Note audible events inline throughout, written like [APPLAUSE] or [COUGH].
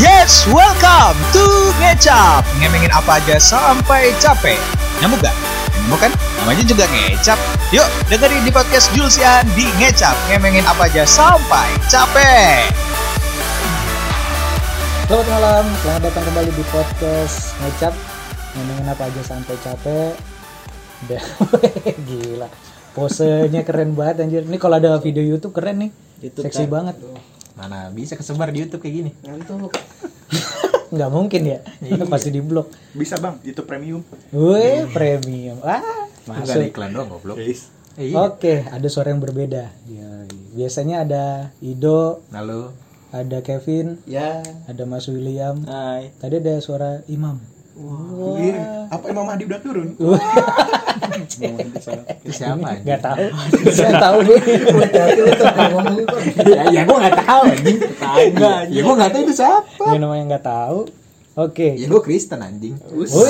Yes, welcome to Ngecap. Ngemengin apa aja sampai capek. Nyamuk gak? Nyamuk kan? Namanya juga Ngecap. Yuk, dengerin di podcast Julsian di Ngecap. Ngemengin apa aja sampai capek. Selamat malam, selamat datang kembali di podcast Ngecap. Ngomongin apa aja sampai capek. Udah, [LAUGHS] gila. Posenya keren banget anjir. Ini kalau ada video Youtube keren nih. YouTube Seksi kan? banget Mana bisa kesebar di YouTube kayak gini? Ngantuk. [LAUGHS] Nggak mungkin ya Iya. Pasti di blok Bisa bang, itu premium. Wih, premium Ah, Enggak ada masuk iklan doang goblok. Guys. Eh, iya. Oke, ada suara yang berbeda Ya, Biasanya ada Ido, Halo. ada Kevin, Ya. ada Mas William Hai. Tadi ada suara Imam Iya. Apa Imam Mahdi udah turun? [LAUGHS] [LAUGHS] Itu siapa? Gak tahu Saya tahu nih ya, ya gua enggak tahu anjing. Tetangga. Ya gua enggak tahu itu siapa. Ini namanya nggak tahu Oke Ya gua Kristen anjing. Oh,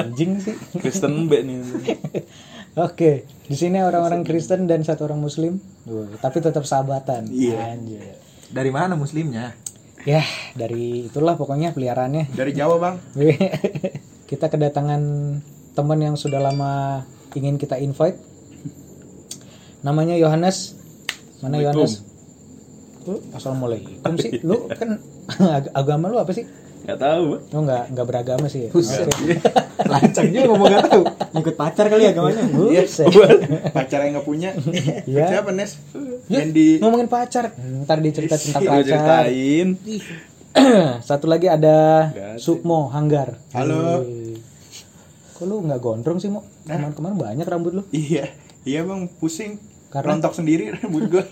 anjing sih. Kristen B nih. [LAUGHS] Oke, di sini orang-orang Kristen dan satu orang Muslim, Wah, tapi tetap sahabatan. Iya. Dari mana muslimnya? Ya, dari itulah pokoknya peliharaannya. Dari Jawa bang. [LAUGHS] kita kedatangan teman yang sudah lama ingin kita invite. Namanya Yohanes. Mana Yohanes? Lu, Assalamualaikum sih. Lu kan [LAUGHS] ag- agama lu apa sih? Gak tahu. Lu nggak nggak beragama sih ya? Buset. [LAUGHS] Lancang juga ngomong enggak tahu. Ngikut pacar kali agamanya. Buset. Pacar yang nggak punya. Iya. Siapa Nes? Ya, Yang di ngomongin pacar ntar dicerita tentang pacar ceritain. [CLEARS THROAT] satu lagi ada Gak. Sukmo Hanggar Halo. Wih. kok lu nggak gondrong sih mo kemarin-kemarin banyak rambut lu Iya. Iya bang, pusing. Karena- Rontok sendiri rambut gua.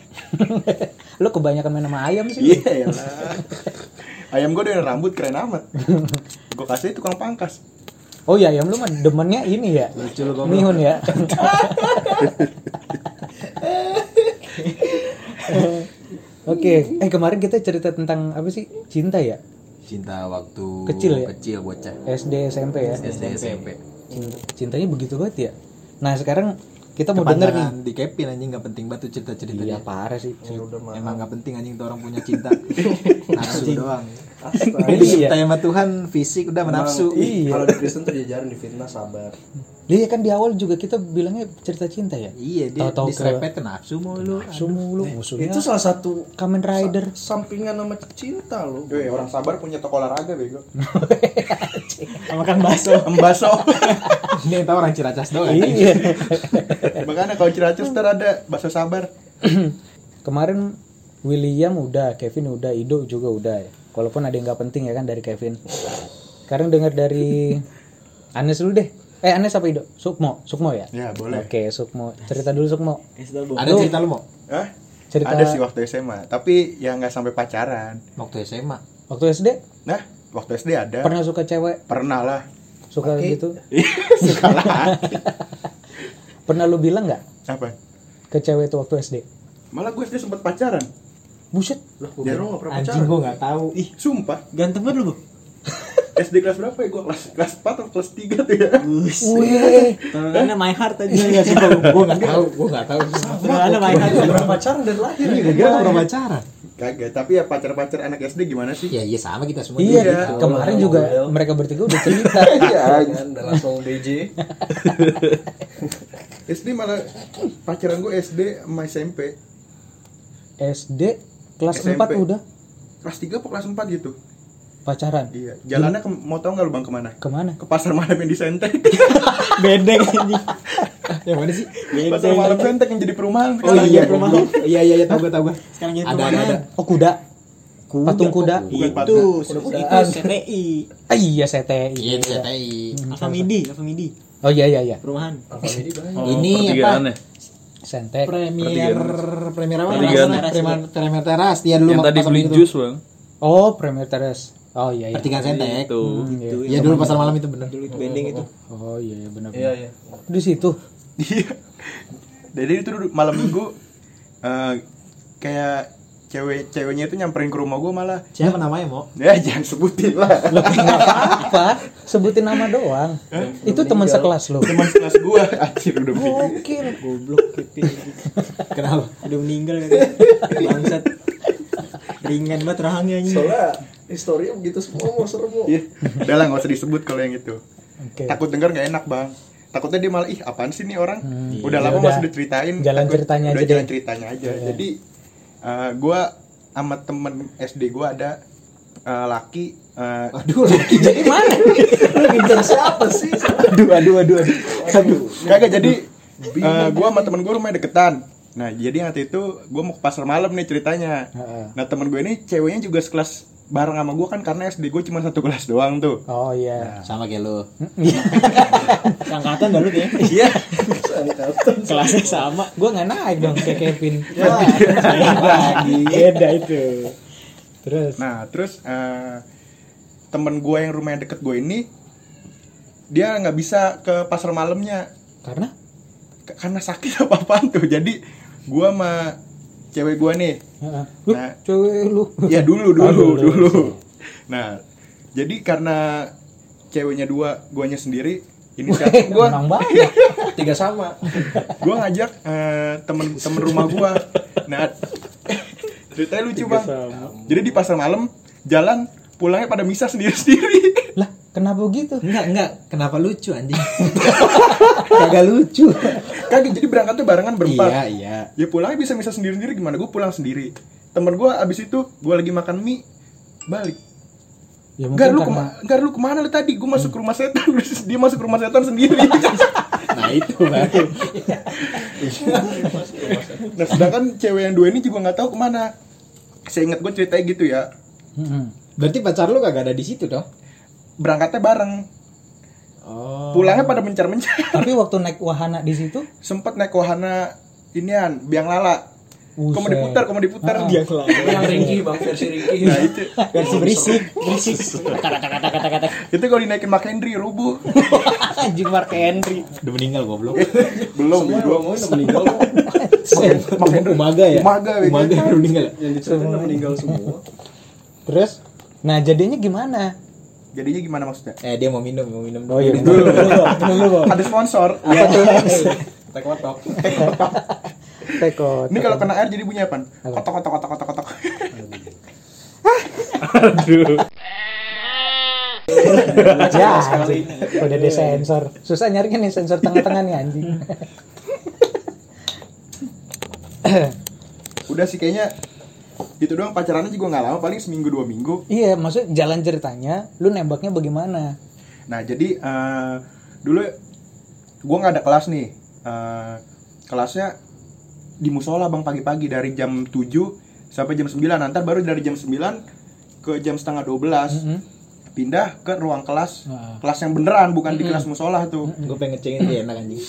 [LAUGHS] lu kebanyakan main sama ayam sih Iya ya lah. Ayam gua dengan rambut keren amat. [LAUGHS] Gua kasih tukang pangkas. oh iya ayam lu mah demennya ini ya Lucu lu mihun ya [LAUGHS] Oke, eh kemarin kita cerita tentang apa sih cinta ya Cinta waktu Kecil ya? Kecil bocah. SD SMP ya SD SMP. Cinta- cintanya begitu banget ya nah sekarang kita mau denger nih di Kevin anjing enggak penting banget tuh cerita-cerita iya dia. parah sih Emang nggak penting anjing tuh orang punya cinta. [LAUGHS] Nafsu doang. Iya. Jadi cinta sama Tuhan fisik udah menafsu. Iya. Kalau di Kristen tuh diajarin di fitnah sabar. Iya kan di awal juga kita bilangnya cerita cinta ya. Iya dia Tahu-tahu ke- diserempet ke nafsu mulu. Nafsu mulu musuhnya. Itu salah satu Kamen Rider. sampingan sama cinta loh. Weh, orang sabar punya toko olahraga bego. Makan bakso. Embaso. Ini yang tahu orang Ciracas doang. Iya. Makanya kalau Ciracas ntar ada bakso sabar. [CLEARS THROAT] Kemarin William udah, Kevin udah, Ido juga udah ya. Walaupun ada yang nggak penting ya kan dari Kevin. Sekarang dengar dari Anes dulu deh. Eh Anes apa Ido? Sukmo, Sukmo ya? Ya boleh. Oke, Sukmo. Cerita dulu Sukmo. Ada cerita lu mau? Hah? Cerita Ada sih waktu SMA, tapi ya nggak sampai pacaran. Waktu SMA. waktu SD Nah, waktu SD ada. pernah suka cewek, Pernah lah. suka gitu. [LAUGHS] Suka lah. Pernah lu bilang nggak Apa? ke cewek itu waktu SD? Malah gue SD sempat pacaran. Buset. Lah, gue kira nggak pernah Anjing pacaran. gua nggak tahu. Ih, sumpah. Ganteng banget lu, Bu. [LAUGHS] SD kelas berapa ya? Gue kelas kelas 4 atau kelas 3 tuh ya. Wih. Karena my heart aja ya sumpah gua nggak tahu, gua nggak tahu. Karena my heart. Nggak pernah pacaran dari lahir. Iya, kira lu pernah pacaran. Kagak, tapi ya pacar-pacar anak SD gimana sih? Ya iya sama kita semua. Iya, juga. kemarin juga mereka bertiga udah cerita. [LAUGHS] Iya. Kan, langsung DJ. [LAUGHS] SD malah pacaran gue SD sama SMP. SD kelas SMP. 4 udah Kelas 3 apa kelas 4 gitu? pacaran. Iya. Jalannya ke, mau tau nggak lu bang ke mana? Ke mana? Ke pasar malam yang di Sentek. [LAUGHS] Bedeng anjing. [LAUGHS] Yang mana sih? pasar malam Sentek yang jadi perumahan. Oh sekarang. iya, perumahan. Iya iya iya tahu gua tahu gua. Sekarang jadi Ada ada ada. Oh kuda. Patung kuda. Bukan itu Kuda-kudaan. itu CTI Ah, iya CTI. Iya CTI. Alfa Midi Alfa Midi Oh iya iya iya. perumahan Oh, Ini apa? Sentek. Premier Premier apa? Pertigaan. namanya? Premier Premier Teras. Dia dulu Yang tadi pasar beli itu. jus bang. Oh, Premier Terrace. Oh iya iya. Pertigaan Sentek. Itu. Hmm, iya. Iya dulu pasar malam itu bener. dulu itu bending itu Oh iya iya benar. Iya, benar. iya. Di situ. [LAUGHS] Iya. Jadi itu malam minggu eh, kayak cewek ceweknya itu nyamperin ke rumah gue malah Siapa namanya, Mo? [LAUGHS] ya jangan sebutin lah apa-apa. Sebutin nama doang. Itu teman sekelas lo. teman sekelas gue anjir udah Gokil. goblok Kevin Kenapa? udah meninggal kan bangsat ringan banget rahangnya anjing Soalnya Historinya begitu semua mau serem. Iya, udah lah nggak usah disebut kalau yang itu. Oke. Takut denger nggak enak bang. Takutnya dia malah ih apaan sih nih orang. Hmm. Udah Ya lama udah. masih diceritain. Jalan takut- ceritanya udah aja jalan deh. ceritanya aja. Iya. Jadi eh, gua sama temen SD gua ada eh, laki. eh, Aduh, lagi jadi mana? Lu ngincer siapa sih? Aduh, aduh, aduh, aduh. Aduh. Kagak jadi eh, gua sama temen gua rumahnya deketan. Nah jadi waktu itu gua mau ke pasar malam nih ceritanya. Nah temen gue ini ceweknya juga sekelas bareng sama gua kan karena SD gue cuma satu kelas doang tuh. Oh iya. Sama kayak lu. Iya. [LAUGHS] Angkatan dah lu ya. Iya. [LAUGHS] Kelasnya sama. Gue nggak naik dong kayak Kevin. Lagi. [LAUGHS] Beda itu. Terus. Nah terus eh, temen gue yang rumahnya deket gue ini dia nggak bisa ke pasar malamnya Karena? K- karena sakit apa apaan tuh. Jadi gue sama cewek gue nih. Lu, Nah. cewek lu. Ya dulu dulu dulu. dulu. Nah jadi karena ceweknya dua, guanya sendiri. Ini sekarang gue Menang banyak. Tiga sama. gue ngajak eh, temen temen rumah gue. Nah ceritanya lucu bang. Jadi di pasar malam jalan pulangnya pada misah sendiri sendiri. lah, kenapa begitu? Enggak, enggak. Kenapa lucu anjing? [LAUGHS] Kagak lucu. Kagak jadi berangkatnya barengan berempat. Iya, iya. Ya pulangnya bisa bisa sendiri sendiri gimana? Gue pulang sendiri. Temen gue abis itu gue lagi makan mie balik. Ya Enggak lu karena- kema enggak lu ke mana lu tadi? Gue masuk ke rumah setan, [LAUGHS] dia masuk ke rumah setan sendiri. [LAUGHS] Nah, itu baru. nah sedangkan cewek yang dua ini juga nggak tahu ke mana. Saya ingat gue ceritanya gitu ya. Mm-mm. Berarti pacar lu kagak ada di situ dong? Berangkatnya bareng, Oh. pulangnya pada mencar-mencar. [LAUGHS] Tapi waktu naik wahana di situ, Sempet naik wahana inian, biang lala. Kok mau buset. diputar, kok mau diputar. Ah. Dia kelar. Yang ringki bang versi ringki. Nah itu, Versi berisik, berisik. Kata kata kata kata kata. itu kalau dinaikin Mark Henry rubuh. [LAUGHS] Anjing Mark Henry. Udah meninggal goblok. Belum, Semua belum. ngomongin udah meninggal kok. Umaga ya? Umaga, ya. Umaga udah meninggal. Yang diceritain udah meninggal semua. Terus, nah jadinya gimana? Jadinya gimana maksudnya? Eh dia mau minum, mau minum. Oh iya, Minum [LAUGHS] minum dulu. Dulu. Ada sponsor. [LAUGHS] [LAUGHS] Apa tuh? Tekotok. Tekot. Ini kalau kena air jadi bunyi apa? Kotok kotok kotok kotok kotok. ya, anjing. udah disensor. Susah nyarinya nih sensor tengah-tengah nih anjing. Udah sih kayaknya itu doang pacarannya juga nggak lama paling seminggu dua minggu. iya, maksudnya jalan ceritanya, lu nembaknya bagaimana? Nah jadi eh, dulu gua nggak ada kelas nih. Eh, kelasnya di musola bang pagi-pagi dari jam 7 sampai jam 9 nanti baru dari jam 9 ke jam setengah 12 Mm-mm. pindah ke ruang kelas Nah. kelas yang beneran bukan di kelas musola tuh Gue pengen ngecengin dia enak anjing.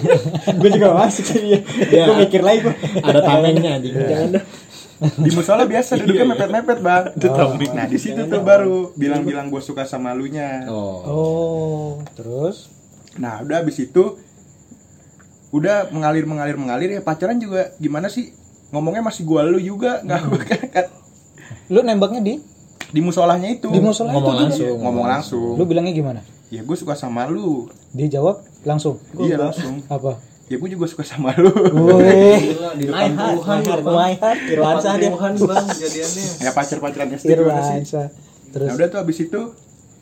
[LAUGHS] gue juga masuk sih dia. Gue mikir lagi gue. Ada tamengnya anjing. Jangan dah. Di musola biasa duduknya mepet-mepet bang. Nah di situ tuh baru bilang-bilang gue suka sama lu nya Oh. Oh, terus? nah udah abis itu udah mengalir mengalir mengalir ya. Pacaran juga gimana sih? Ngomongnya masih gua lu juga. Nggak kan Lu nembaknya di? Di musolahnya itu. Di musola Ngomong itu juga? langsung. ngomong langsung. Lu bilangnya gimana? ya gue suka sama lu. Dia jawab langsung. iya langsung. Apa? Ya gue juga suka sama lu Wih, di depan Tuhan My heart, bang. my heart. Irwansa dia. Tuhan bang jadiannya. ya pacar pacaran SD Irwansa. Terus nah udah tuh abis itu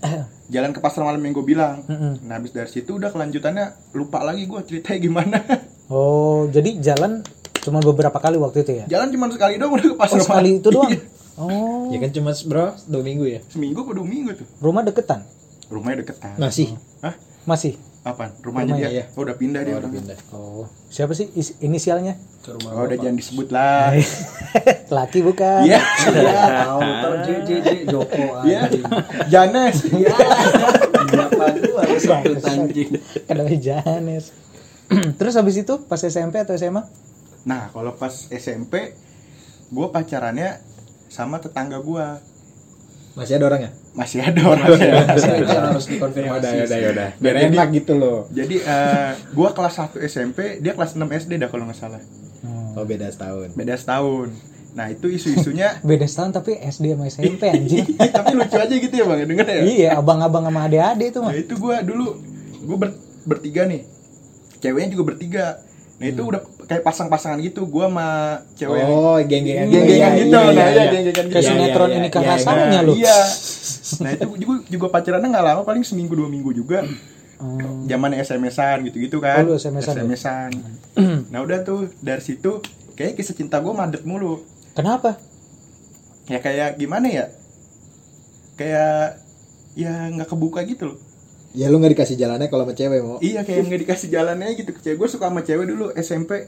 [COUGHS] jalan ke pasar malam yang gue bilang Mm-mm. nah abis dari situ udah kelanjutannya lupa lagi gue ceritanya gimana [LAUGHS] Oh, jadi jalan cuma beberapa kali waktu itu ya? jalan cuma sekali doang udah ke pasar Oh, sekali malam. itu doang. Iya. Oh, Ya kan cuma bro dua minggu ya. seminggu atau dua minggu tuh rumah deketan. rumahnya deketan Masih. Hah? Masih. Apaan? Rumahnya, Rumahnya, dia? iya. Oh, udah pindah dia Oh, udah orangnya. pindah. Oh, siapa sih is- inisialnya? Ke rumah Oh, udah jangan disebut lah. [LAUGHS] Laki bukan? Iya. Tahu ntar J J J Joko [LAUGHS] Iya. anjing. Janes. Berapa gua harus anjing. Kenapa Janes? [CLEARS THROAT] Terus habis itu pas SMP atau SMA? Nah, kalau pas SMP gua pacarannya sama tetangga gua. Masih ada orangnya? Masih ada orangnya. Ini kan harus dikonfirmasi. yaudah. Biar Jadi- enak gitu loh. Jadi eh, gua kelas 1 SMP, dia kelas 6 SD dah kalau nggak salah. Hmm. Oh beda setahun. Beda setahun. Nah, itu isu-isunya [LAUGHS] Beda setahun tapi SD sama SMP anjing. [LAUGHS] tapi lucu aja gitu ya, Bang. Denger ya? iya, abang-abang sama adik-adik itu mah. Nah itu gue dulu gue ber- bertiga nih, ceweknya juga bertiga. Nah itu udah kayak pasang-pasangan gitu, gue sama cewek Oh, geng-gengan. geng-gengan Iya, gitu, iya, nah iya, ya iya. geng-gengan kan. Kayak Iya, sinetron iya, ini iya, kan iya, rasanya iya. lu. Iya. Nah itu juga, juga pacarannya nggak lama paling seminggu dua minggu juga. Hmm. Zaman SMS-an gitu-gitu kan. Oh, lu SMS-an ya? SMS-an. [CLEARS THROAT] nah udah tuh dari situ kayak kisah cinta gue madet mulu. Kenapa? Ya kayak gimana ya? Kayak ya nggak kebuka gitu loh. Ya lu nggak dikasih jalannya kalau sama cewek mau. Iya kayak nggak dikasih jalannya gitu ke cewek. Gue suka sama cewek dulu SMP.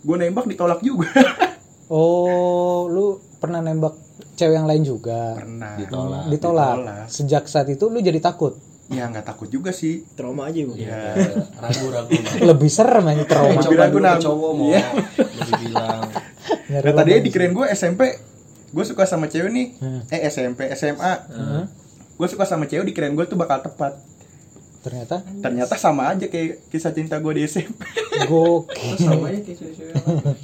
Gue nembak ditolak juga. [LAUGHS] Oh, lu pernah nembak cewek yang lain juga? Pernah. Ditolak. Ditolak. Ditolak. Sejak saat itu lu jadi takut. Ya nggak takut juga sih. Trauma aja bu. Ya. [LAUGHS] ragu-ragu Lebih serem aja trauma. Lebih ragu, ke cowok mau Iya. lebih bilang [LAUGHS] Nah, tadinya lawan. dikirain gue SMP. Gue suka sama cewek nih. Hmm. Eh SMP, SMA. Hmm. Gue suka sama cewek dikirain gue tuh bakal tepat. Ternyata Ternyata sama aja kayak kisah cinta gue di SMP. gokil. sama aja kayak cewek-cewek lain.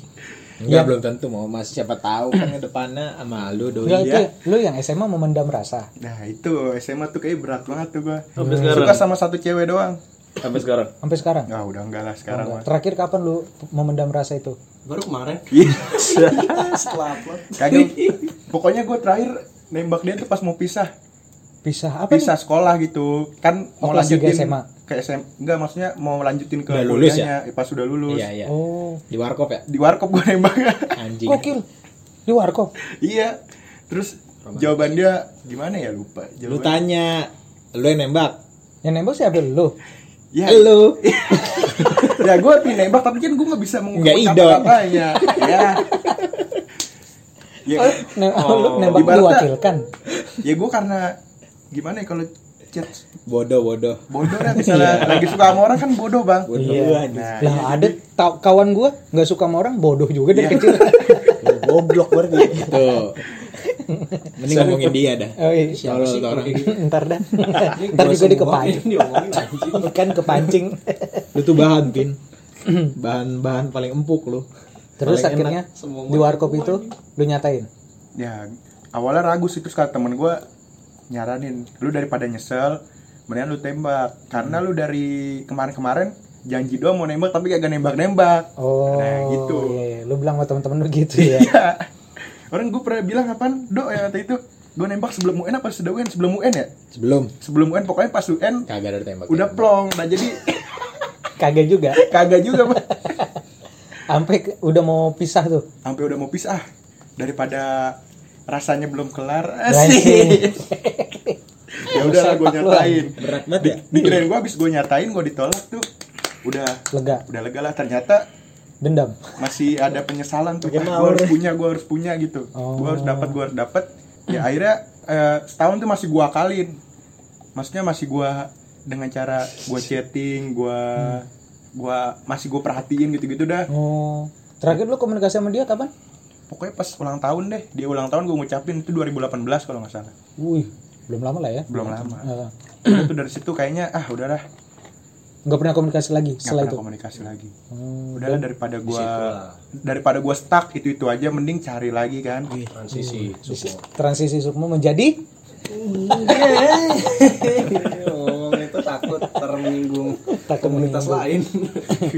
Enggak belum tentu mau mas siapa tahu kan ke depannya sama lu doi. Itu Iya. lu yang SMA memendam rasa. Nah itu SMA tuh kayak berat banget tuh gue. Sampai sekarang. Suka sama satu cewek doang. Sampai sekarang. Sampai sekarang. Ah udah enggak lah sekarang Enggak. Terakhir kapan lu memendam rasa itu? baru kemarin [LAUGHS] Iya. setelah upload Kagak. Pokoknya gue terakhir nembak dia tuh pas mau pisah. Pisah apa? Pisah sekolah gitu. Kan Oh, mau lanjutin SMA. ke SM enggak maksudnya mau lanjutin ke Udah lulus kuliahnya pas sudah lulus. Iya iya. Oh, Di warkop ya? Di warkop gue nembak. Anjing. gokil. Di warkop. iya. Terus jawaban dia gimana ya lupa. Lu Jawaban- tanya, lu yang nembak. Yang nembak siapa lu? [LAUGHS] Ya, Lu. [LAUGHS] ya gue pin nembak tapi kan gue nggak bisa mengungkapkan kata-katanya. [LAUGHS] ya. Ya, Ne- lu nembak diwakilkan. ya gue karena gimana ya kalau chat Bodoh bodoh. bodoh lah misalnya lagi suka sama orang kan bodoh bang. Bodoh Iya. Nah, Lah ada tau- kawan gua nggak suka sama orang bodoh juga dari Iya. kecil. Lu [LAUGHS] goblok berarti. Tuh. Mending ngomongin dia dah. Oh, iya. Tolol tuh orang. Ntar dah. [LAUGHS] Ntar juga di kepancing. diomongin anjing Kan kepancing. Lu tuh bahan pin. Bahan-bahan paling empuk lu. Terus Paling akhirnya di warkop itu lu nyatain. ya awalnya ragu sih terus kata temen gue nyaranin lu daripada nyesel mendingan lu tembak karena lu dari kemarin-kemarin janji doang mau nembak tapi kagak nembak-nembak Oh. Nah, gitu. Iya, iya. Lu bilang sama temen-temen lu gitu ya. Iya. Orang gue pernah bilang apaan? Dok ya kata itu gue nembak sebelum UN apa sudah UN? Sebelum UN ya? Sebelum Sebelum UN pokoknya pas UN kagak ada tembak. udah plong. Nah jadi [LAUGHS] Kagak juga. kagak juga Pak. [LAUGHS] Sampai udah mau pisah tuh. Sampai udah mau pisah daripada rasanya belum kelar. [LAUGHS] Asik. ya udah lah gue nyatain. Berat banget ya. Dikirain gue abis gue nyatain gue ditolak tuh. Udah Lega. udah lega lah ternyata Dendam. masih ada penyesalan tuh Makin gue harus punya gue harus punya gitu Oh. gue harus dapat gue harus dapat ya akhirnya eh, setahun tuh masih gue akalin maksudnya masih gue dengan cara gue chatting gue gue masih gue perhatiin gitu gitu dah Oh. Terakhir lu komunikasi sama dia kapan? Pokoknya pas ulang tahun deh dia ulang tahun gue ngucapin itu 2018 kalau nggak salah. Wih, belum lama lah ya. belum lama. Eh, udah tuh dari situ kayaknya ah udahlah. Nggak pernah komunikasi lagi nggak setelah pernah itu. komunikasi lagi. Hmm, udahlah daripada gue Di situlah. daripada gue stuck itu itu aja mending cari lagi kan. Transisi suku transisi Sukmo menjadi? [LAUGHS] Ngomong itu takut termenyinggung Takut komunitas lain.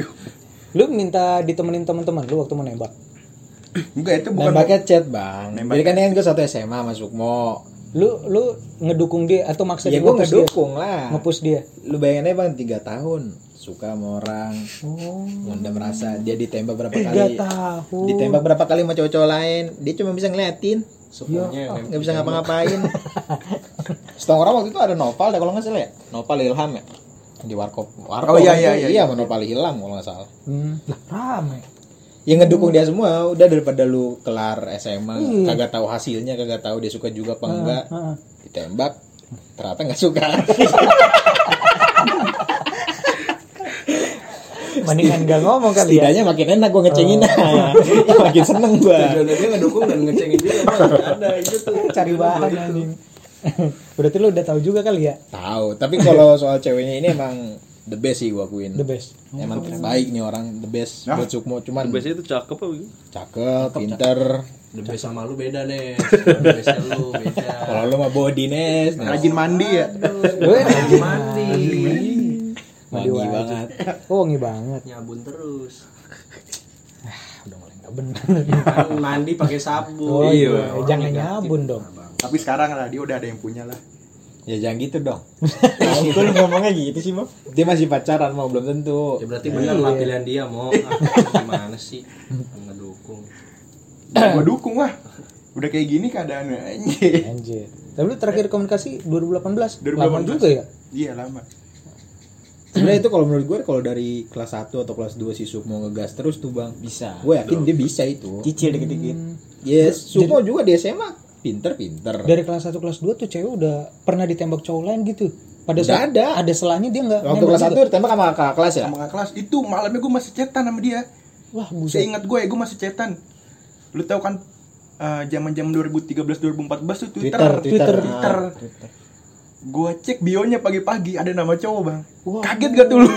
[LAUGHS] Lu minta ditemenin teman-teman lu waktu menembak. Enggak itu bukan Nembaknya chat bang. Nembak Jadi kan ini kan gue satu SMA sama Sukmo. Lu lu ngedukung dia atau maksa Ya gue nge-push dia? ngedukung lah. Nge-push dia. Lu bayangin aja bang tiga tahun suka sama orang, Oh. udah merasa dia ditembak berapa Tiga kali, tahun. ditembak berapa kali sama cowok-cowok lain, dia cuma bisa ngeliatin, sukunya yang nggak bisa ngapa-ngapain. [LAUGHS] Setahu orang waktu itu ada Noval deh kalau nggak salah ya, Noval Ilham ya di warkop. warkop Oh, iya, iya, iya, iya, iya. sama Noval Ilham kalau nggak salah. Hmm, lah rame. Yang ngedukung dia semua udah daripada lu kelar SMA Iya. kagak tahu hasilnya kagak tahu dia suka juga apa enggak Heeh. ditembak ternyata nggak suka Mendingan gak ngomong kali ya. setidaknya makin enak gue ngecengin Oh. [LAUGHS] makin seneng gue tujuannya dia ngedukung dan ngecengin juga [LAUGHS] Bang. ada gitu Cari bahan anjing. Berarti lu udah tahu juga kali ya tahu tapi kalau soal ceweknya ini emang the best sih gue akuin the best. emang terbaik nih orang the best Nah. buat Sukmo cuman Biasanya itu cakep apa gitu? cakep pinter the best sama lu beda deh [LAUGHS] the lu beda kalau lu mah body nes nes. rajin mandi ya lagi mandi wangi banget [LAUGHS] Oh, wangi banget. nyabun terus Nggak bener. Kan mandi pakai sabun. Oh Iya. iya, Orang jangan nyabun dong. Tapi sekarang lah dia udah ada yang punya lah. Ya jangan gitu dong. [LAUGHS] Kok lu ngomongnya gitu sih, Mo? Dia masih pacaran, mau belum tentu. Ya berarti benar lah pilihan dia mau. Ah, gimana sih? Ngedukung. Gua dukung lah. Udah kayak gini keadaannya anjir. Anjir. Tapi lu terakhir komunikasi 2018. 2018. Lama juga ya? Iya lama. Sebenarnya itu kalau menurut gue kalau dari kelas 1 atau kelas 2 si Sup mau ngegas terus tuh, Bang. Bisa. Gue yakin dia bisa itu. Cicil dikit-dikit. Yes, Sumo juga di SMA pinter-pinter. Dari kelas 1 kelas 2 tuh cewek udah pernah ditembak cowok lain gitu. Pada saat ada. ada selanya dia nggak Waktu kelas juga. 1 ditembak sama kakak kelas ya? Sama kakak kelas itu malamnya gue masih chatan sama dia. Wah, Saya buset. ingat gue ya, gue masih chatan. Lu tahu kan eh, zaman-zaman 2013 2014 tuh Twitter. Twitter, Twitter. Twitter. Ah, Twitter. Gue cek bionya pagi-pagi ada nama cowok, Bang. Wah. Kaget gak tuh lu?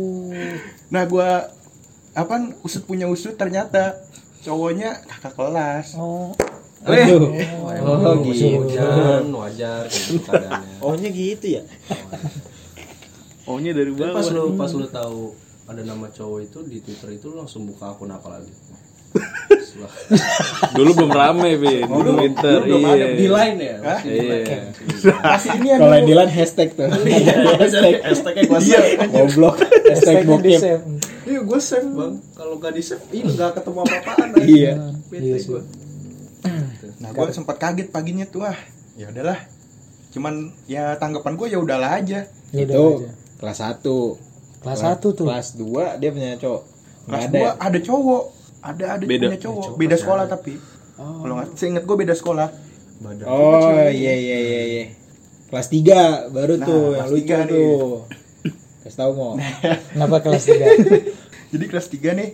[LAUGHS] nah, gue apa usut punya usut ternyata cowoknya kakak kelas. Oh, Aduh. Oh, gitu. Wajar, wajar gitu keadaannya. [LAUGHS] Ohnya gitu ya. Oh-nya dari bawah. pas lu pas lu tahu ada nama cowok itu di Twitter itu lu langsung buka akun apa lagi? [LAUGHS] Dulu belum rame, Bin. Oh, Dulu lu- Twitter. lu belum iya. ada di line ya? Masih di line. Iya. Masih ini Kalau yang di line hashtag tuh. hashtag. Hashtagnya [LAUGHS] gua Iya, save. Goblok. Hashtag bokep. Iya, gua save, Bang. Kalau gak di save, ini gak ketemu apa-apaan. Iya. Bete Iya gua. Nah, gue sempat kaget paginya tuh ah. Ya udahlah. Cuman ya tanggapan gue ya udahlah aja. Ya udah Itu aja. kelas 1. Kelas 1 tuh. Kelas 2 dia punya cowok. Kelas ada. gua ada cowok. Ada ada Beda. punya cowok. Beda sekolah tapi. Kalau nggak, seingat gue beda sekolah. Badan Oh iya iya iya iya. Kelas 3 baru Nah, tuh yang lucu nih. tuh. Kasih tahu mau. Kenapa kelas 3? [LAUGHS] Jadi kelas 3 nih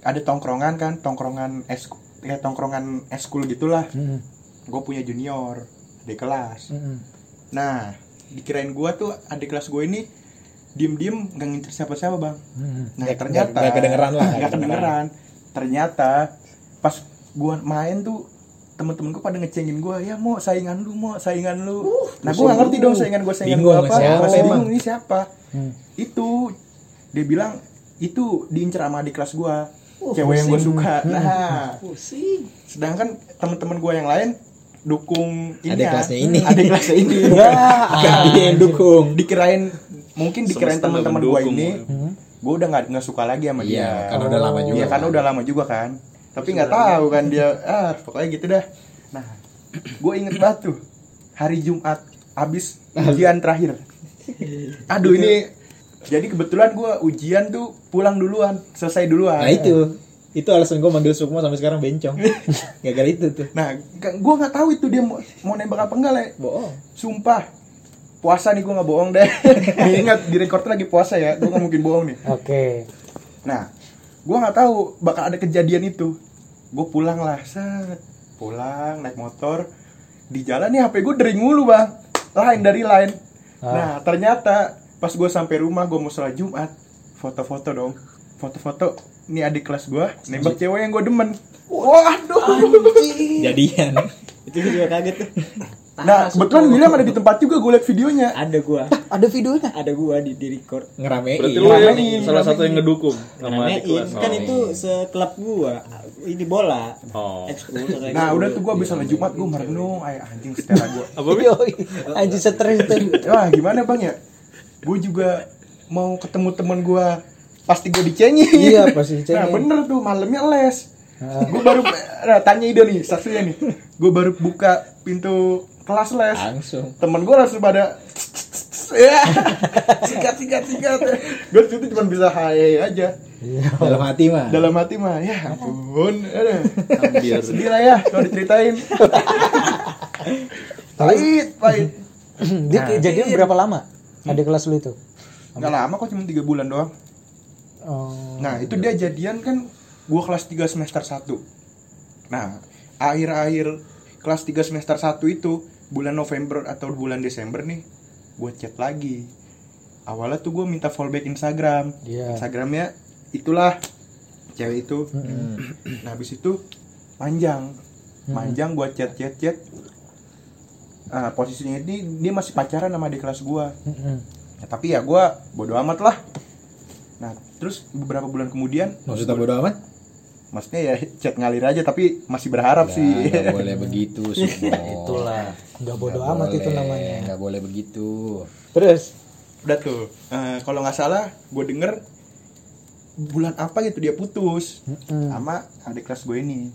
ada tongkrongan kan, tongkrongan es ya tongkrongan eskul gitulah. Hmm. Gue punya junior di kelas. Hmm. Nah, dikirain gue tuh adik kelas gue ini diem-diem nggak ngincer siapa-siapa bang. Hmm. Nah ternyata nggak- kedengeran lah, nggak kedengeran. Ternyata pas gue main tuh temen-temen gue pada ngecengin gue ya mau saingan lu mau saingan lu nah gue nggak ngerti dong saingan gue saingan gue apa siapa Masih emang? bingung ini siapa Hmm. itu dia bilang itu diincer sama adik kelas gue cewek yang gue suka. [LAUGHS] Nah. Sedangkan temen-temen gue yang lain dukung ini Adik ya. kelasnya ini. [LAUGHS] adik kelasnya ini. [LAUGHS] Ya, dia yang dukung. dikirain mungkin dikirain teman-teman gue ini Hmm. gue udah nggak nggak suka lagi sama Iya, dia. karena udah lama juga. Iya karena kan. udah lama juga kan. Tapi nggak tahu kan dia ah pokoknya gitu dah. Nah [CLEARS THROAT] gue inget banget tuh hari Jumat abis ujian terakhir. Aduh ini jadi kebetulan gue ujian tuh pulang duluan selesai duluan Nah itu. Itu alasan gue manggil Sukmo sampai sekarang bencong. [LAUGHS] Gara-gara itu tuh. nah gue nggak tahu itu dia mau, mau nembak apa enggak le Bohong. sumpah puasa nih gue nggak bohong deh [LAUGHS] ingat di record lagi puasa ya gue nggak mungkin bohong nih Oke. Nah, gua nggak tahu bakal ada kejadian itu. Gue pulang lah, set. Pulang naik motor. Di jalan nih HP gue dering mulu bang. Lain dari lain. Ah. Nah, ternyata pas gue sampai rumah gue mau sholat Jumat, foto-foto dong. Foto-foto. Ini adik kelas gue, nembak cewek yang gue demen. Waduh. Jadian. Itu gue juga kaget tuh. Nah, kebetulan William ada di tempat juga gue liat videonya. Ada gua. Ada videonya. Ada gua di, di record. Ngeramein. Berarti lu yang salah satu yang ngedukung sama adik Ramein. kelas. Kan Oh. itu seklub gua. Ini bola. Oh. Ekskul, Nah, ekskul. udah tuh gue bisa sholat Jumat gue merenung, ay anjing setelah gue. [LAUGHS] Apa. Anjir stres tuh. Wah gimana bang ya? Gue juga mau ketemu temen gue pasti gue dicengin. Iya, pasti [LAUGHS] dicengin. Nah bener tuh malamnya les. Ah. Gue baru nah, tanya ide nih saksinya nih. Gue baru buka pintu kelas les. Langsung. Temen gue langsung pada ya sikat sikat sikat. Gue situ cuma bisa hai aja. Dalam hati mah. Dalam hati mah ya ampun. Aduh. Biar Sedih lah ya kalau diceritain. pahit pahit. Dia kejadian berapa lama? Ada kelas lu itu? Nggak lama kok cuma tiga bulan doang. Oh. Nah itu dia jadian kan gua kelas 3 semester 1 Nah akhir-akhir kelas 3 semester 1 itu bulan November atau bulan Desember nih gue chat lagi awalnya tuh gue minta fallback Instagram Iya. Instagramnya itulah cewek itu Mm-mm. nah habis itu panjang panjang gue chat chat chat Ah, posisinya ini dia masih pacaran sama di kelas gue. Ya, tapi ya gue bodo amat lah. Nah, terus beberapa bulan kemudian Maksudnya bodo amat? maksudnya ya chat ngalir aja tapi masih berharap sih Nggak [LAUGHS] boleh begitu semua. Itulah. Nggak bodoh amat itu namanya. Nggak boleh begitu. Terus udah tuh Eh, kalau nggak salah gue denger bulan apa gitu dia putus Mm-mm. sama adik kelas gue ini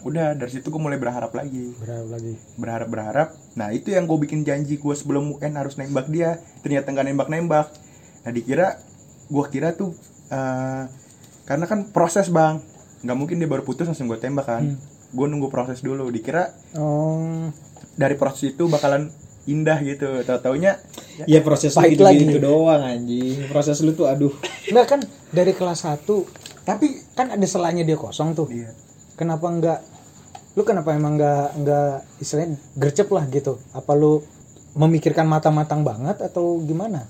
udah dari situ gue mulai berharap lagi. Berapa lagi? berharap berharap nah itu yang gue bikin janji gue sebelum UN harus nembak dia. Ternyata nggak nembak nembak nah dikira gue kira tuh eh, karena kan proses bang. Nggak mungkin dia baru putus langsung gue tembak kan. Gue nunggu proses dulu. Dikira Oh, dari proses itu bakalan indah gitu. Tau taunya Ya proses lu gitu, lagi. gitu doang anjing. Proses lu tuh aduh. enggak kan dari kelas 1 tapi kan ada selanya dia kosong tuh. iya Kenapa enggak lu kenapa emang enggak enggak istilahnya gercep lah gitu? Apa lu memikirkan matang-matang banget atau gimana?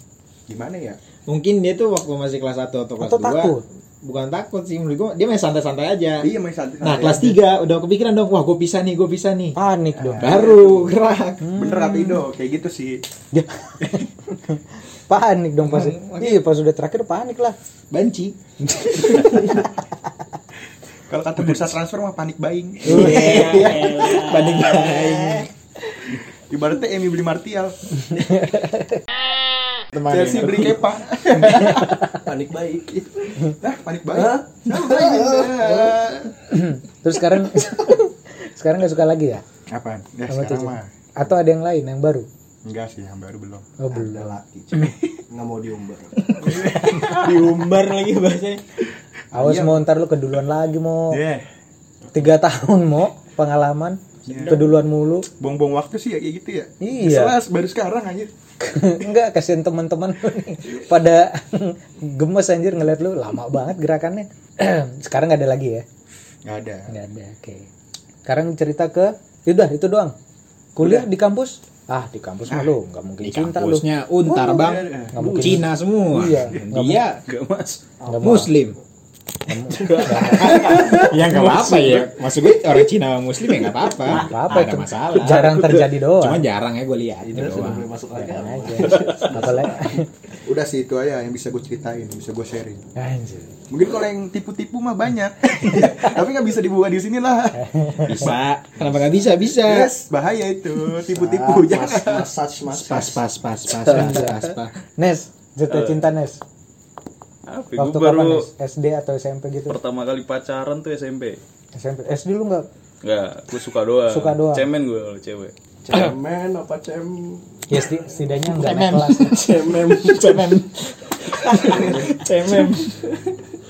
gimana ya Mungkin dia tuh waktu masih kelas 1 atau kelas Atau 2 takut? Bukan takut sih menurut gua, dia main santai-santai aja. iya main santai Nah, kelas 3 udah kepikiran dong, wah gue bisa nih, gue bisa nih. Panik dong. Baru gerak. bener kata Ido kayak gitu sih [LAUGHS] panik dong pasti. Iya, pas udah terakhir panik lah. Banci. [LAUGHS] kalau kata bursa transfer mah panik buying [LAUGHS] Banding lain. ibaratnya Emi beli Martial Teman Chelsea beli Kepa Panik baik. nah panik buying Sama buying. [LAUGHS] [LAUGHS] Terus sekarang sekarang nggak suka lagi ya? apaan ya Sama sekarang mah Atau ada yang lain yang baru? enggak sih yang baru belum Oh, belum. Ada laki. Nggak mau diumbar. diumbar lagi bahasanya Awas mau ntar lu keduluan lagi mau yeah tiga tahun mau pengalaman. Keduluan mulu. Buang-buang waktu sih ya kayak gitu ya. Iya. Jelas baru sekarang anjir. [LAUGHS] Enggak kasihan teman-teman lu nih. Pada [LAUGHS] gemes anjir ngeliat lu. Lama banget gerakannya. [CLEARS THROAT] Sekarang nggak ada lagi ya? Nggak ada. Nggak ada oke. Sekarang cerita ke udah itu doang. Kuliah di kampus? Ah di kampus mah lu nggak mungkin Di cinta lu. kampusnya. Untar bang, Nggak mungkin. Cina semua. Iya, Dia Gak mas. Muslim. Ya nggak apa-apa ya. Maksud gue orang Cina Muslim ya nggak apa-apa. Nggak apa-apa Ada itu masalah. jarang terjadi doang Cuma jarang ya gue lihat itu Sudah doang. boleh masuk aja apalagi udah sih itu aja yang bisa gue ceritain bisa gue sharing anjir mungkin kalau yang tipu-tipu mah banyak [LAUGHS] tapi nggak bisa dibuka di sini lah Bisa. Kenapa nggak bisa? Bisa. yes bahaya itu tipu-tipu Mas, jangan massage, massage. Pas pas pas pas pas pas pas. Nes cerita cinta Nes Apa? Gue waktu baru kapan Nes SD atau SMP gitu pertama kali pacaran tuh SMP. SMP SD lu nggak Enggak, gue suka doang. Suka doang. Cemen gue kalau cewek. Cemen apa cem? ya seti- setidaknya nggak naik kelas. Cemem. Cemem.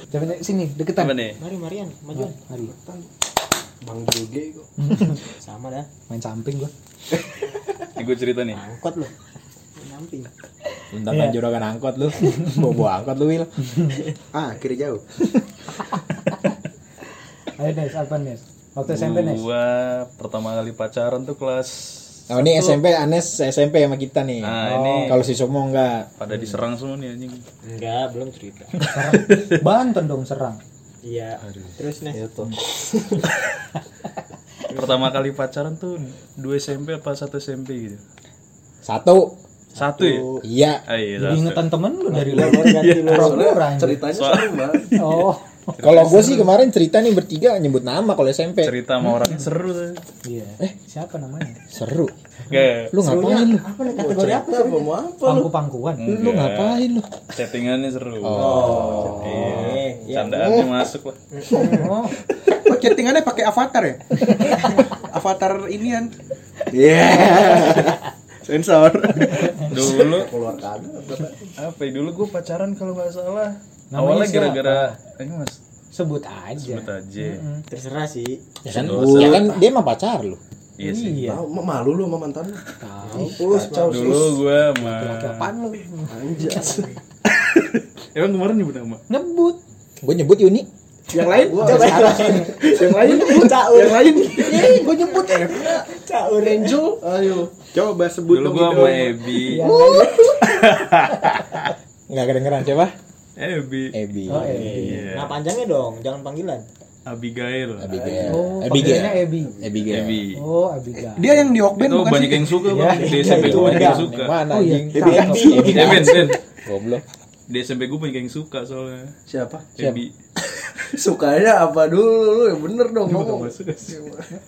Coba nih, sini deketan Apa nih? mari Marian majuan mari Bang Joge kok. [LAUGHS] sama dah main samping gua Ini gue cerita nih. angkot lo nyamping Bentar kan juragan angkot lu. [LAUGHS] Bawa bawa angkot lu Wil. [LAUGHS] ah kiri jauh [LAUGHS] ayo Nes apa Nes waktu SMP Nes Gua pertama kali pacaran tuh kelas Oh ini SMP Anes SMP sama kita nih. Nah, ini Kalau si Somo enggak. pada diserang semua nih anjing. enggak belum cerita Banten dong serang iya terus nih Itu. Pertama kali pacaran tuh 2 SMP apa 1 SMP gitu. Satu. Satu ya? Iya. Ah, iya, jadi satu. ingetan temen lu dari lu ganti lu. Ceritanya banget. [LAUGHS] oh Kalau gue sih kemarin cerita nih bertiga nyebut nama kalau SMP. cerita sama orangnya seru tuh. iya eh siapa namanya Seru. Kayak Lu ngapain lu? apa nih kategori apa Apa mau apa lu? pangku-pangkuan Lu ngapain lu? chattingannya seru. Oh. Iya. Candaannya masuk lah. oh oh chattingannya pakai avatar ya [LAUGHS] avatar inian Iya. Sensor Dulu Keluar kado. apa ya? Dulu gue pacaran kalau nggak salah. Namanya Awalnya gara-gara ini mas sebut aja sebut aja. terserah sih Ya kan, ya kan dia mah pacar lu. Iya sih. iya Mau malu lu sama mantan lu. tahu Kacau Dulu gue sama apaan lu Anjas. Emang kemarin nyebut nama? nyebut Gue nyebut Yuni. Yang lain Gua coba yang lain yang lain gue nyebut ya. Caur Angel. Ayo. coba sebut Dulu gitu. sama Ebi. Enggak [LAUGHS] kedengeran siapa? Ebi. Ebi. oh Ebi Iya. nah panjangnya dong jangan panggilan Abigail. Abigail. oh Abigail. Ebi Abigail. Ebi. oh Abigail dia yang di Hokben Itu bukan banyak yang suka Iya, bang. Di iya, SMP itu gue banyak yang suka. Mana Oh, iya. anjing? Ebi Ben, Ben. Goblok. Di SMP gue banyak yang suka soalnya. Siapa? Ebi. Sukanya apa dulu lu yang bener dong ngomong.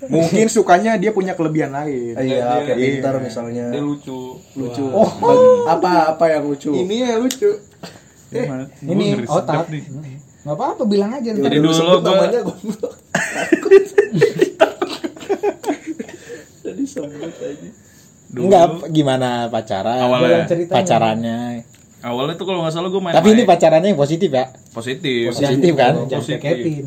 Mungkin sukanya dia punya kelebihan lain. Iya, kayak Iya. pintar misalnya. Dia lucu. Lucu. Bag- Apa apa yang lucu? Ini ya lucu. Gua Ini otak. Nggak apa-apa bilang aja. Jadi dulu gua- namanya goblok. Jadi sebut aja. Dulu, Enggak, gimana pacaran? Awalnya. Pacarannya. Awalnya tuh kalau nggak salah gue main Tapi ini pacarannya yang positif ya. positif. Positif kan? Jangan Positif. keketin.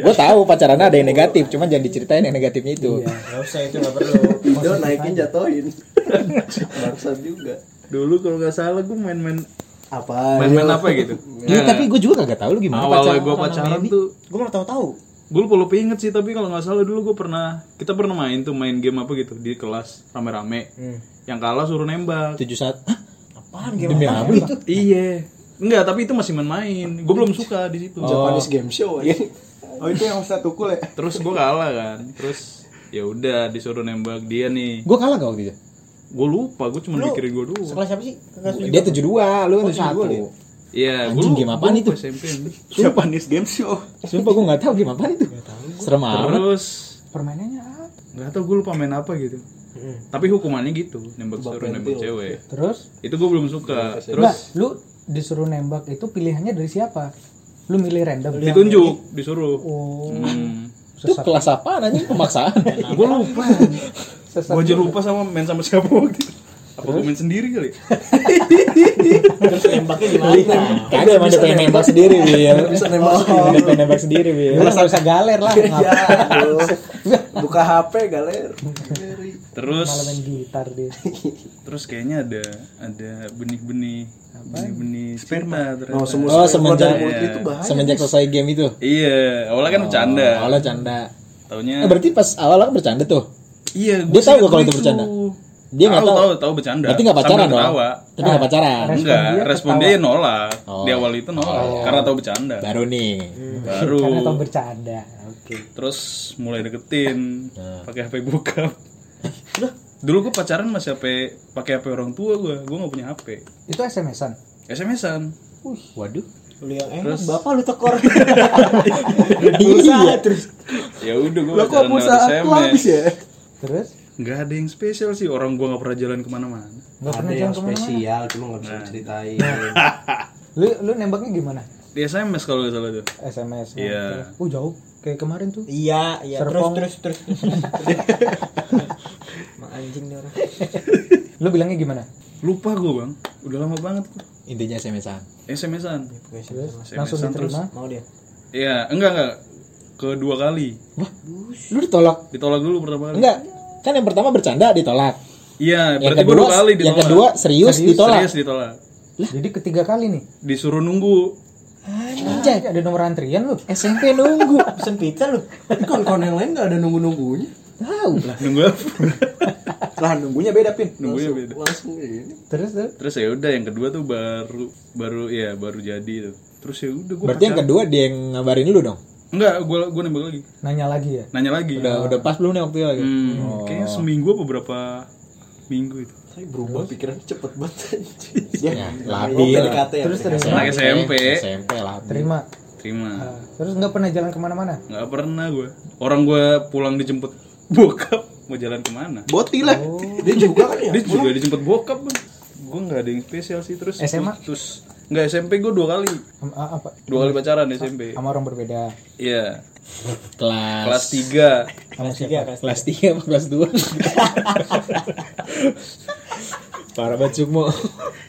Gue tahu pacarannya ada yang negatif, cuman jangan diceritain yang negatifnya itu. Iya. Gak usah itu gak perlu. [LAUGHS] Dia naikin jatohin. [LAUGHS] Bangsat juga. Dulu kalau nggak salah gue main-main Apa? main-main apa gitu. Iya, tapi gue juga kagak tahu lu gimana awalnya pacaran. gue pacaran tuh Gue malah tahu-tahu. gue lupa lupa inget sih tapi kalau nggak salah dulu gue pernah kita pernah main tuh main game apa gitu di kelas rame-rame yang kalah suruh nembak Tujuh saat. [LAUGHS] Apaan game Demi apa apa? itu? iya enggak tapi itu masih main-main gue belum suka di situ Japanese game show aja. Oh itu yang Ustaz Tukul ya? terus gue kalah kan terus ya udah disuruh nembak dia nih Gue kalah gak waktu itu? gue lupa gue cuma Lu mikirin gue dulu Sekelas siapa sih? Dia tujuh dua, lu kan Oh, tujuh dua. 72 dia. iya gue Anjing, game apaan itu? SMP nih. Japanese Game Show. Sumpah gue gak tahu game apaan itu. Serem amat. terus Permainannya apa? nggak tahu gue lupa main apa gitu tapi hukumannya gitu nembak suruh nembak cewek. Terus? itu gue belum suka. Terus? Lu disuruh nembak itu pilihannya dari siapa? Lu milih random. ditunjuk disuruh. Oh, hmm. Itu kelas apa anjing? Pemaksaan? gue lupa. Sesat gue aja lupa sama main sama siapa waktu itu apa gue main sendiri kali [LAUGHS] Terus nembaknya gimana? Kagak emang dia pengen nembak sendiri, Wil. Bisa nembak sendiri. Dia pengen nembak sendiri. Lu nggak usah galer lah. [LAUGHS] Ya, aduh. Buka HP galer. terus malah main gitar dia. terus kayaknya ada ada benih-benih benih-benih sperma ternyata. Oh, semua Oh, semenjak itu bahaya. semenjak selesai game itu. iya awalnya kan bercanda Oh, awalnya canda. taunya Eh, berarti pas awal kan bercanda tuh. iya Dia tahu gak kalau itu bercanda? Dia nggak tahu. tahu tahu bercanda Berarti nggak pacaran Sambil dong. ketawa. Tapi nggak pacaran. Respon enggak dia respon ketawa. dia nolak Oh. di awal itu nolak karena tahu bercanda Baru nih. baru Karena tau bercanda. Oke. terus mulai deketin Nah. pakai HP bokap dulu gue pacaran masih HP pakai HP orang tua gue gue nggak punya HP Itu SMS-an. SMS-an Waduh. Lu yang enak, Terus- bapak lu tekor. [LAUGHS] Iya. terus. ya udah gue pacaran lewat habis ya? Terus nggak ada yang spesial sih orang gue nggak pernah jalan ke mana-mana nggak pernah Ada jalan yang ke mana-mana. spesial, cuma nggak bisa diceritain. [LAUGHS] Lu lu nembaknya gimana? di SMS kalau nggak salah tuh SMS. Iya. Oh jauh. Kayak kemarin tuh. Iya, iya. Terus, Serpong. terus, terus, terus. [LAUGHS] Emang anjing nih orang. Lu bilangnya gimana? lupa gue bang udah lama banget Intinya SMS-an. SMS-an Terus SMS-an langsung terus. diterima. Mau dia. iya enggak enggak kedua kali Lu ditolak? ditolak dulu pertama kali Enggak. Kan yang pertama bercanda ditolak. iya Yang berarti gue kedua, dua kali ditolak yang kedua serius, ditolak. serius ditolak Jadi ketiga kali nih. disuruh nunggu Anjay, ada nomor antrian lu. SMP nunggu. [LAUGHS] Pesen pizza lu. Tapi kawan-kawan yang lain nggak ada nunggu-nunggunya. Tahu lah. nunggu apa [LAUGHS] Lah nunggunya beda pin. nunggunya beda Langsung ini. Terus tuh. terus ya udah yang kedua tuh baru baru ya baru jadi tuh terus ya udah gue Berarti yang kedua dia yang ngabarin lu dong. Enggak gue gue nembak lagi Nanya lagi ya. nanya lagi Udah udah pas belum nih waktu itu lagi. hmm, kayaknya seminggu apa beberapa minggu itu Tapi berubah pikiran cepet banget. [LAUGHS] Ya. PDKT ya. Terus terus anak SMP SMP lah. terima. terima Ah, terus nggak pernah jalan ke mana-mana. nggak pernah gue orang gue pulang dijemput bokap mau jalan ke mana Boti lah. Dia juga kan ya. dia juga dijemput bokap bang gue nggak ada yang spesial sih terus SMA? terus nggak SMP gue dua kali Am- ah, apa? dua kali pacaran SMP Sama orang berbeda. iya Kelas kelas tiga Sama siapa? kelas 3 apa kelas 2? [LAUGHS] Parah banget Sukmo.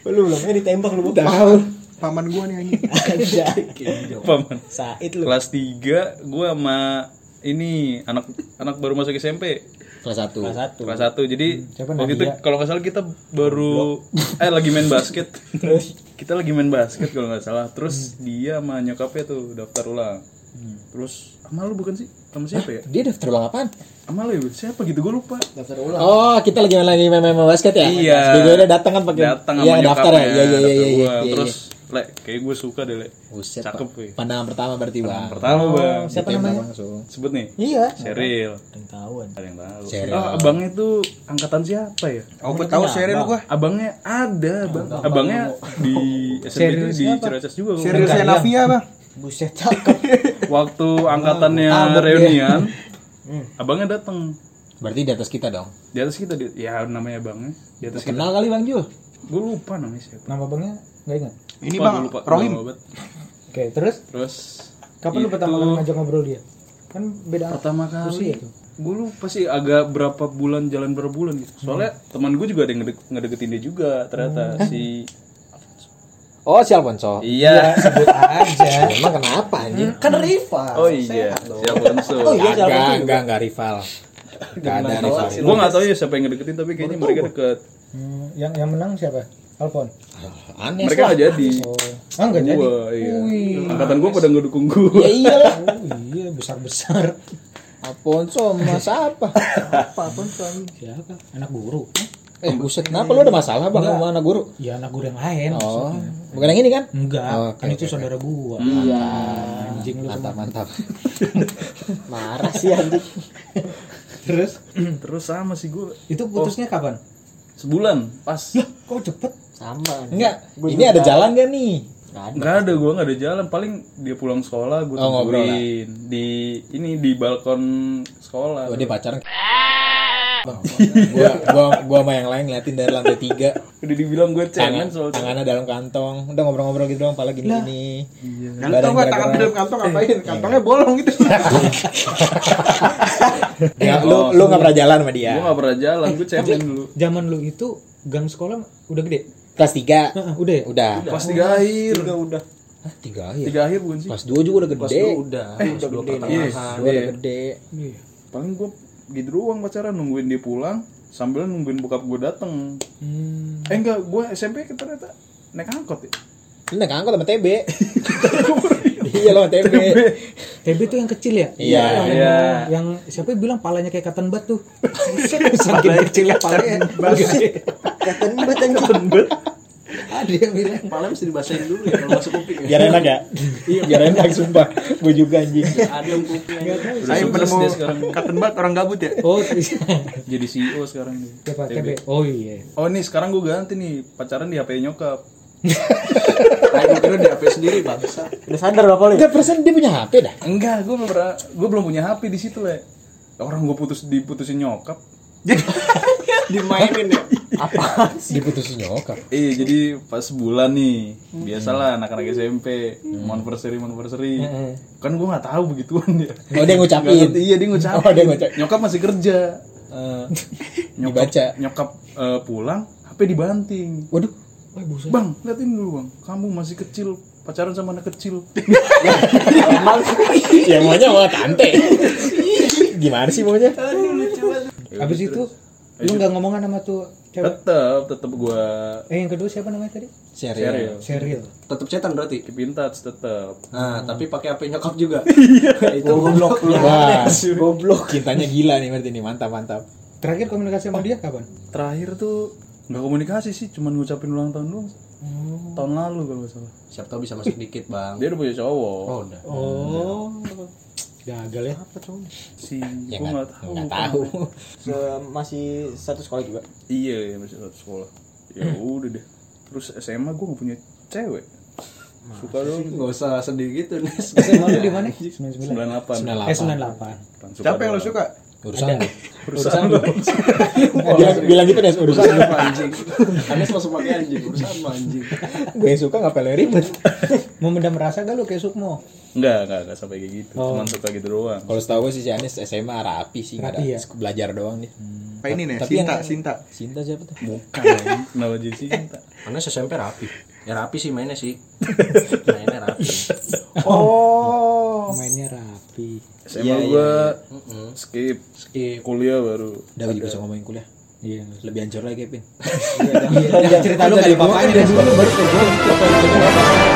Lu belum eh ditembak lu. Tahu. Paman gua nih anjing. [LAUGHS] Paman Said lu. kelas tiga gue sama ini anak anak baru masuk SMP Kelas 1. Kelas satu. kelas satu jadi Siapa waktu itu kalau nggak salah kita baru eh lagi main basket Terus kita lagi main basket kalau nggak salah terus dia sama nyokapnya tuh daftar ulang terus sama lu bukan sih sama siapa ya Dia daftar ulang apaan? sama lu ya siapa gitu gue lupa Daftar ulang. Oh, kita lagi main lagi main, main, main basket ya? Iya. Dia udah datang kan pakai datang sama daftar ya. nyokapnya, Iya iya iya daftar iya. gua. iya, terus le kayak gue suka deh le Buset, cakep Pak. weh Pandangan pertama berarti, Bang. pertama bang Siapa Ditembak namanya? langsung. sebut nih Iya. Cheryl yang tahuan. ada yang tahu Cheryl. ah abangnya tuh angkatan siapa ya Oh, gua tahu Sheryl gua. abangnya ada bang abangnya di SMP itu di Ciracas juga nggak salah. Senavia, Bang. Buset cakep. [LAUGHS] Waktu angkatannya reunian, abangnya datang Berarti di atas kita dong. di atas kita di, ya namanya abangnya di atas kita. Kenal kali Bang Jul. Gue lupa namanya siapa. Nama bangnya nggak ingat. Ini bang lupa, Rohim. Oke, terus Terus kapan lu itu pertama kali ngajak ngobrol dia? Kan beda pertama usia kali tuh. gue lupa sih agak berapa bulan jalan berapa bulan gitu soalnya teman gue juga ada yang ngedek- ngedeketin dia juga ternyata si Oh, si Alfonso. iya Sebut aja. [LAUGHS] Emang kenapa anjing? Kan rival. oh iya si Alfonso Oh iya, Enggak, juga? enggak, enggak rival. Enggak ada rival. gue nggak tahu ya siapa yang ngedeketin tapi kayaknya mereka deket Hmm, yang yang menang siapa? Alfon. Aneh mereka nggak jadi Oh, ah nggak jadi. gue iya Wih. angkatan gue pada ngedukung gue Ya iyalah. [LAUGHS] Oh iya besar besar. Alfonso mas apa? Apa suami. Siapa? Anak guru. Eh, buset, kenapa lu ada masalah Bang sama anak guru? Ya anak guru yang lain. Oh, maksudnya. bukan yang ini kan? Enggak, Oh, kan itu saudara gua. Iya. Anjing lu. Mantap, mantap. [LAUGHS] Marah sih anjing. Terus terus sama sih gue itu putusnya kapan? sebulan pas Kok cepet? Sama. Enggak, Gua ini juga. ada jalan gak nih? Nggak ada. ada gue nggak ada jalan paling dia pulang sekolah gue Oh, tungguin di ini di balkon sekolah Oh, dia pacaran. [LAUGHS] Bang, gua, gua, gua sama yang lain ngeliatin dari lantai tiga udah dibilang gue tangan, cemen soal tangannya dalam kantong udah ngobrol-ngobrol gitu doang pala gini gini Kantong gua tangan di dalam kantong ngapain? Kantongnya bolong gitu. [LAUGHS] ya, lu lu nggak pernah jalan sama dia gue nggak pernah jalan gue cemen dulu Zaman lu itu gang sekolah udah gede? Kelas tiga Heeh, udah ya? udah pas tiga akhir Juga udah. Hah, tiga akhir tiga akhir bukan sih kelas dua juga udah Pas gede dua udah, pas dua Iya, pertengahan. dua udah iya. gede Iya. paling gue gitu doang pacaran nungguin dia pulang sambil nungguin bokap gue dateng Hmm. eh enggak gue SMP ternyata naik angkot ya lu naik angkot sama TB [LAUGHS] iya lo sama TB TB itu yang kecil ya? Iya. Yang, Iya. yang siapa yang bilang palanya kayak cotton bud tuh? Buset, Saking kecilnya palanya. Gede. Katen banget anjing. Ada yang bilang. Kepala mesti dibasahin dulu ya kalau masuk kuping ya. biar enak ya iya biar enak sumpah gue juga anjing Ada yang kuping. Saya penemu katen banget orang gabut ya. Oh, iya. jadi CEO sekarang siapa? TB. Oh iya. oh nih sekarang gue ganti nih pacaran di HP nyokap [LAUGHS] Gue kira di HP sendiri bangsa. Udah sadar bapak lu. ya? enggak perasaan dia punya HP dah. Enggak gue belum pernah gue belum punya HP di situ le. Orang gue putus diputusin nyokap. [LAUGHS] Dimainin ya. diputusin nyokap. Iya jadi pas bulan nih biasalah anak-anak SMP mau anniversary mau anniversary. Kan gue nggak tahu begituan ya oh dia ngucapin? Ngerti, iya dia ngucapin. Oh, dia ngucap- nyokap masih kerja. Eh, nyokap, Dibaca. nyokap eh, pulang HP dibanting. Waduh bang liatin dulu bang kamu masih kecil pacaran sama anak kecil ya maunya sama tante gimana sih maunya Habis itu lu nggak ngomongan sama tuh cewek? tetep tetep gue Eh yang kedua siapa namanya tadi? serial Serial. Tetap cetan berarti. keep in touch tetep Nah, tapi pakai HP nyokap juga. [LAUGHS] Itu goblok. wah Goblok. cintanya gila nih berarti nih mantap mantap Terakhir komunikasi sama dia kapan? terakhir tuh nggak komunikasi sih cuman ngucapin ulang tahun doang tahun lalu kalau nggak salah Siapa tahu bisa masuk dikit, Bang. dia udah punya cowok Oh, udah. Oh. Gagal ya? si ya gue nggak nggak tahu nggak tahu Se- masih satu sekolah juga. iya ya masih satu sekolah ya udah deh terus SMA gue nggak punya cewek suka dong Enggak usah sedih gitu, Nes. SMA lu di mana? 99. 98 Eh 98. Siapa yang lo suka? urusan urusan lu bilang, bilang gitu deh urusan lu anjing. Anes langsung pakai anjing, urusan mah anjing. gue yang suka nggak perlu ribet Mau mendam rasa gak lu kayak Sukmo? enggak enggak enggak sampai kayak gitu Oh. cuman suka gitu doang kalau setahu gue sih si Anis SMA rapi sih nggak ada ya? belajar doang dia Apa ini nih? Tapi Sinta, yang- Sinta. Sinta siapa tuh bukan [LAUGHS] kenapa jadi cinta Anes SMP rapi. Ya rapi sih mainnya sih. [LAUGHS] mainnya rapi. Oh. Mainnya rapi. SMA Iya, gue Mm-mm. skip. Skip. Kuliah baru. Udah gue juga bisa ngomongin kuliah? Iya. lebih hancur lagi Kevin [LAUGHS] Cerita lu gak dipapain dari dulu baru ke gua.